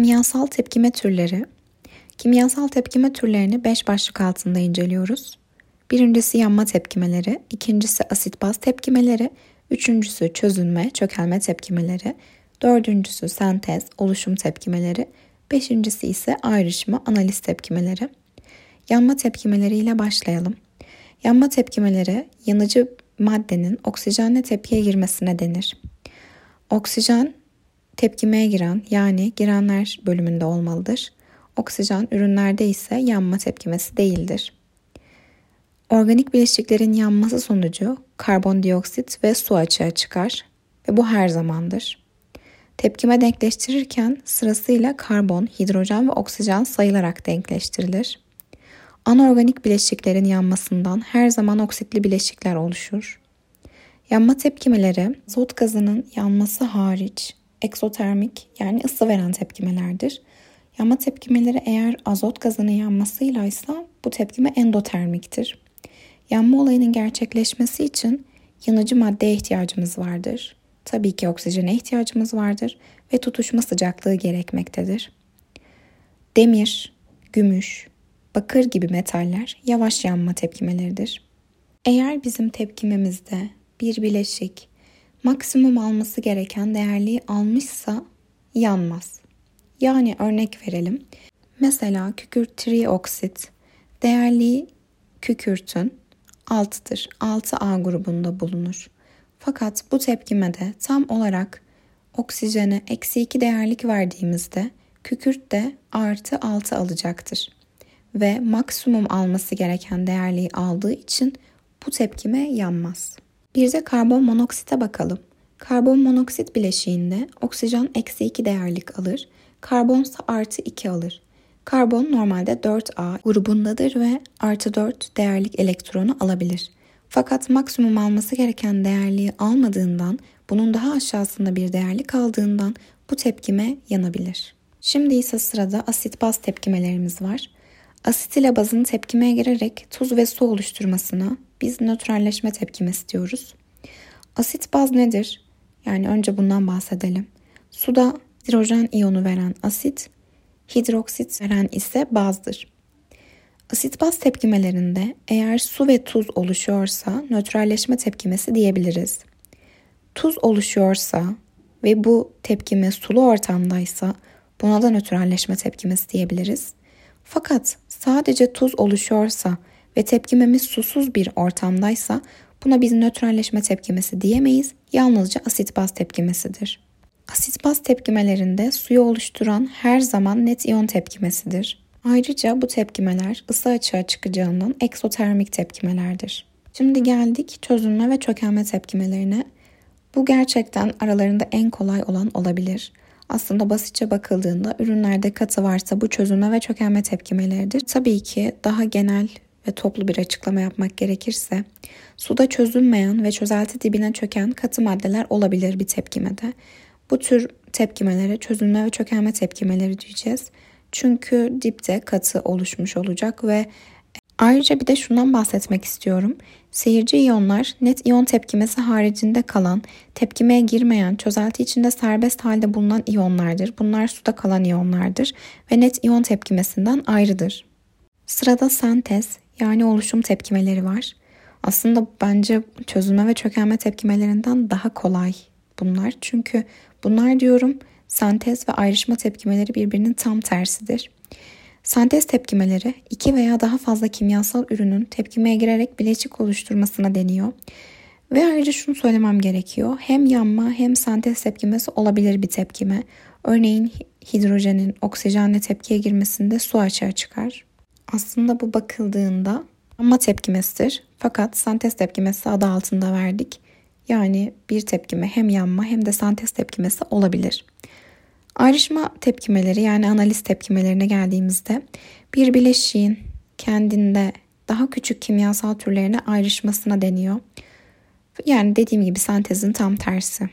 Kimyasal tepkime türleri. Kimyasal tepkime türlerini 5 başlık altında inceliyoruz. Birincisi yanma tepkimeleri, ikincisi asit baz tepkimeleri, üçüncüsü çözünme, çökelme tepkimeleri, dördüncüsü sentez, oluşum tepkimeleri, beşincisi ise ayrışma, analiz tepkimeleri. Yanma tepkimeleriyle başlayalım. Yanma tepkimeleri yanıcı maddenin oksijenle tepkiye girmesine denir. Oksijen tepkimeye giren yani girenler bölümünde olmalıdır. Oksijen ürünlerde ise yanma tepkimesi değildir. Organik bileşiklerin yanması sonucu karbondioksit ve su açığa çıkar ve bu her zamandır. Tepkime denkleştirirken sırasıyla karbon, hidrojen ve oksijen sayılarak denkleştirilir. Anorganik bileşiklerin yanmasından her zaman oksitli bileşikler oluşur. Yanma tepkimeleri azot gazının yanması hariç eksotermik yani ısı veren tepkimelerdir. Yanma tepkimeleri eğer azot gazının yanmasıyla ise bu tepkime endotermiktir. Yanma olayının gerçekleşmesi için yanıcı maddeye ihtiyacımız vardır. Tabii ki oksijene ihtiyacımız vardır ve tutuşma sıcaklığı gerekmektedir. Demir, gümüş, bakır gibi metaller yavaş yanma tepkimeleridir. Eğer bizim tepkimemizde bir bileşik maksimum alması gereken değerliği almışsa yanmaz. Yani örnek verelim. Mesela kükürt trioksit değerliği kükürtün 6'dır. 6A grubunda bulunur. Fakat bu tepkimede tam olarak oksijene eksi 2 değerlik verdiğimizde kükürt de artı 6 alacaktır. Ve maksimum alması gereken değerliği aldığı için bu tepkime yanmaz. Bir de karbon monoksite bakalım. Karbon monoksit bileşiğinde oksijen eksi 2 değerlik alır, karbon ise artı 2 alır. Karbon normalde 4A grubundadır ve artı 4 değerlik elektronu alabilir. Fakat maksimum alması gereken değerliği almadığından, bunun daha aşağısında bir değerlik aldığından bu tepkime yanabilir. Şimdi ise sırada asit baz tepkimelerimiz var. Asit ile bazın tepkimeye girerek tuz ve su oluşturmasına biz nötralleşme tepkimesi diyoruz. Asit baz nedir? Yani önce bundan bahsedelim. Suda hidrojen iyonu veren asit, hidroksit veren ise bazdır. Asit baz tepkimelerinde eğer su ve tuz oluşuyorsa nötralleşme tepkimesi diyebiliriz. Tuz oluşuyorsa ve bu tepkime sulu ortamdaysa buna da nötralleşme tepkimesi diyebiliriz. Fakat sadece tuz oluşuyorsa ve tepkimemiz susuz bir ortamdaysa buna biz nötralleşme tepkimesi diyemeyiz. Yalnızca asit baz tepkimesidir. Asit baz tepkimelerinde suyu oluşturan her zaman net iyon tepkimesidir. Ayrıca bu tepkimeler ısı açığa çıkacağından eksotermik tepkimelerdir. Şimdi geldik çözünme ve çökelme tepkimelerine. Bu gerçekten aralarında en kolay olan olabilir. Aslında basitçe bakıldığında ürünlerde katı varsa bu çözünme ve çökelme tepkimeleridir. Tabii ki daha genel ve toplu bir açıklama yapmak gerekirse suda çözünmeyen ve çözelti dibine çöken katı maddeler olabilir bir tepkimede. Bu tür tepkimelere çözünme ve çökelme tepkimeleri diyeceğiz. Çünkü dipte katı oluşmuş olacak ve ayrıca bir de şundan bahsetmek istiyorum. Seyirci iyonlar net iyon tepkimesi haricinde kalan, tepkimeye girmeyen, çözelti içinde serbest halde bulunan iyonlardır. Bunlar suda kalan iyonlardır ve net iyon tepkimesinden ayrıdır. Sırada sentez yani oluşum tepkimeleri var. Aslında bence çözülme ve çökelme tepkimelerinden daha kolay bunlar. Çünkü bunlar diyorum sentez ve ayrışma tepkimeleri birbirinin tam tersidir. Sentez tepkimeleri iki veya daha fazla kimyasal ürünün tepkimeye girerek bileşik oluşturmasına deniyor. Ve ayrıca şunu söylemem gerekiyor. Hem yanma hem sentez tepkimesi olabilir bir tepkime. Örneğin hidrojenin oksijenle tepkiye girmesinde su açığa çıkar. Aslında bu bakıldığında yanma tepkimesidir. Fakat sentez tepkimesi adı altında verdik. Yani bir tepkime hem yanma hem de sentez tepkimesi olabilir. Ayrışma tepkimeleri yani analiz tepkimelerine geldiğimizde bir bileşiğin kendinde daha küçük kimyasal türlerine ayrışmasına deniyor. Yani dediğim gibi sentezin tam tersi.